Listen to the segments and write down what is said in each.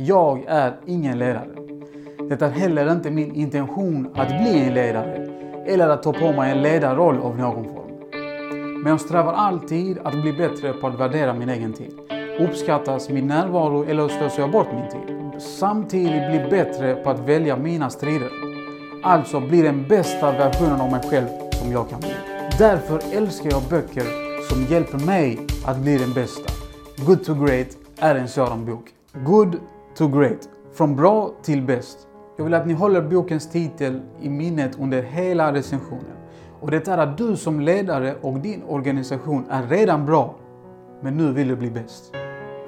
Jag är ingen ledare. Det är heller inte min intention att bli en ledare eller att ta på mig en ledarroll av någon form. Men jag strävar alltid att bli bättre på att värdera min egen tid. Uppskattas min närvaro eller slösar jag bort min tid? Samtidigt bli bättre på att välja mina strider. Alltså bli den bästa versionen av mig själv som jag kan bli. Därför älskar jag böcker som hjälper mig att bli den bästa. Good to Great är en sådan bok. Good to Great. Från bra till bäst. Jag vill att ni håller bokens titel i minnet under hela recensionen. Och det är att du som ledare och din organisation är redan bra, men nu vill du bli bäst.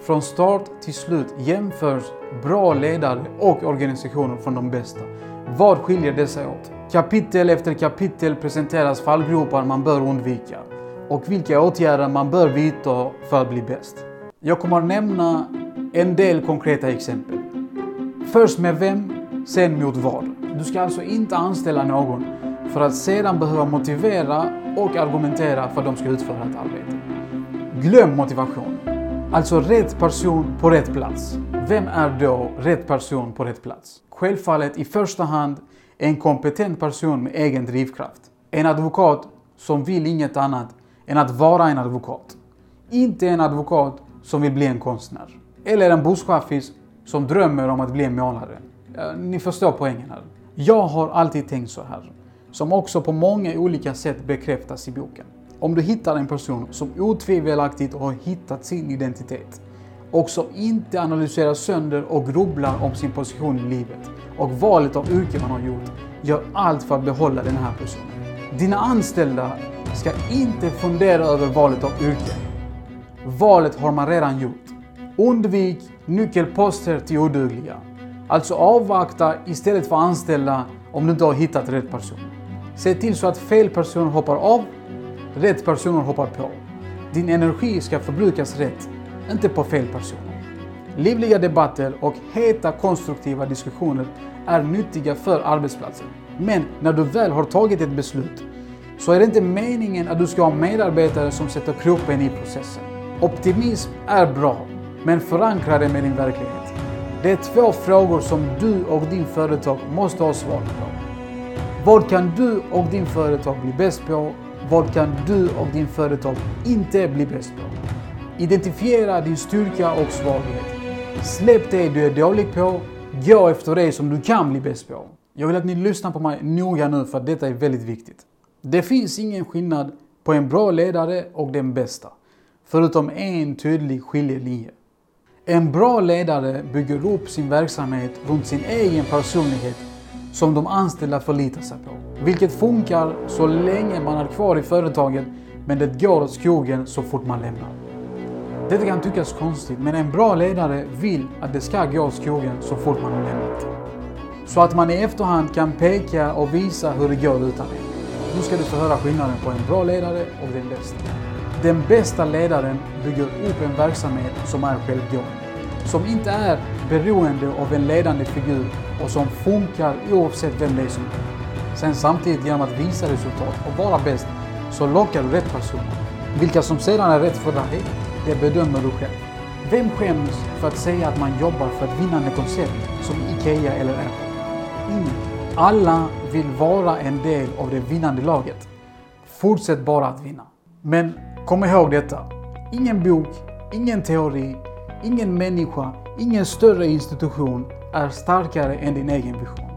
Från start till slut jämförs bra ledare och organisationer från de bästa. Vad skiljer dessa åt? Kapitel efter kapitel presenteras fallgropar man bör undvika och vilka åtgärder man bör vidta för att bli bäst. Jag kommer att nämna en del konkreta exempel. Först med vem, sen mot vad. Du ska alltså inte anställa någon för att sedan behöva motivera och argumentera för att de ska utföra ett arbete. Glöm motivation. Alltså rätt person på rätt plats. Vem är då rätt person på rätt plats? Självfallet i första hand en kompetent person med egen drivkraft. En advokat som vill inget annat än att vara en advokat. Inte en advokat som vill bli en konstnär. Eller en busschaffis som drömmer om att bli en målare. Ni förstår poängen här. Jag har alltid tänkt så här, som också på många olika sätt bekräftas i boken. Om du hittar en person som otvivelaktigt har hittat sin identitet och som inte analyserar sönder och grubblar om sin position i livet och valet av yrke man har gjort, gör allt för att behålla den här personen. Dina anställda ska inte fundera över valet av yrke. Valet har man redan gjort. Undvik nyckelposter till odugliga. Alltså avvakta istället för att anställa om du inte har hittat rätt person. Se till så att fel person hoppar av, rätt personer hoppar på. Din energi ska förbrukas rätt, inte på fel personer. Livliga debatter och heta konstruktiva diskussioner är nyttiga för arbetsplatsen. Men när du väl har tagit ett beslut så är det inte meningen att du ska ha medarbetare som sätter kroppen i processen. Optimism är bra, men förankra det med din verklighet. Det är två frågor som du och din företag måste ha svar på. Vad kan du och din företag bli bäst på? Vad kan du och din företag inte bli bäst på? Identifiera din styrka och svaghet. Släpp det du är dålig på. Gå efter det som du kan bli bäst på. Jag vill att ni lyssnar på mig noga nu för att detta är väldigt viktigt. Det finns ingen skillnad på en bra ledare och den bästa. Förutom en tydlig skiljelinje. En bra ledare bygger upp sin verksamhet runt sin egen personlighet som de anställda förlitar sig på. Vilket funkar så länge man är kvar i företaget men det går åt skogen så fort man lämnar. Detta kan tyckas konstigt men en bra ledare vill att det ska gå åt skogen så fort man har lämnat. Så att man i efterhand kan peka och visa hur det går utan en. Nu ska du få höra skillnaden på en bra ledare och den bästa. Den bästa ledaren bygger upp en verksamhet som är självgående. Som inte är beroende av en ledande figur och som funkar oavsett vem det är som är. Sen samtidigt genom att visa resultat och vara bäst så lockar du rätt personer. Vilka som sedan är rätt för dig, det bedömer du själv. Vem skäms för att säga att man jobbar för ett vinnande koncept som IKEA eller Apple? Ingen. Alla vill vara en del av det vinnande laget. Fortsätt bara att vinna. Men kom ihåg detta. Ingen bok, ingen teori, ingen människa, ingen större institution är starkare än din egen vision.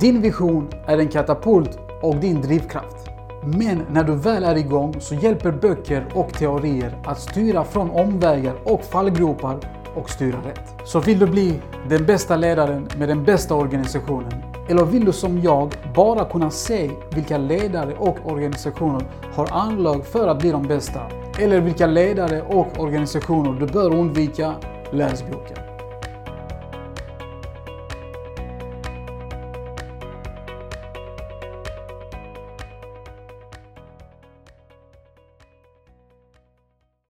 Din vision är en katapult och din drivkraft. Men när du väl är igång så hjälper böcker och teorier att styra från omvägar och fallgropar och styra rätt. Så vill du bli den bästa ledaren med den bästa organisationen? Eller vill du som jag bara kunna se vilka ledare och organisationer har anlag för att bli de bästa? Eller vilka ledare och organisationer du bör undvika? Läs boken.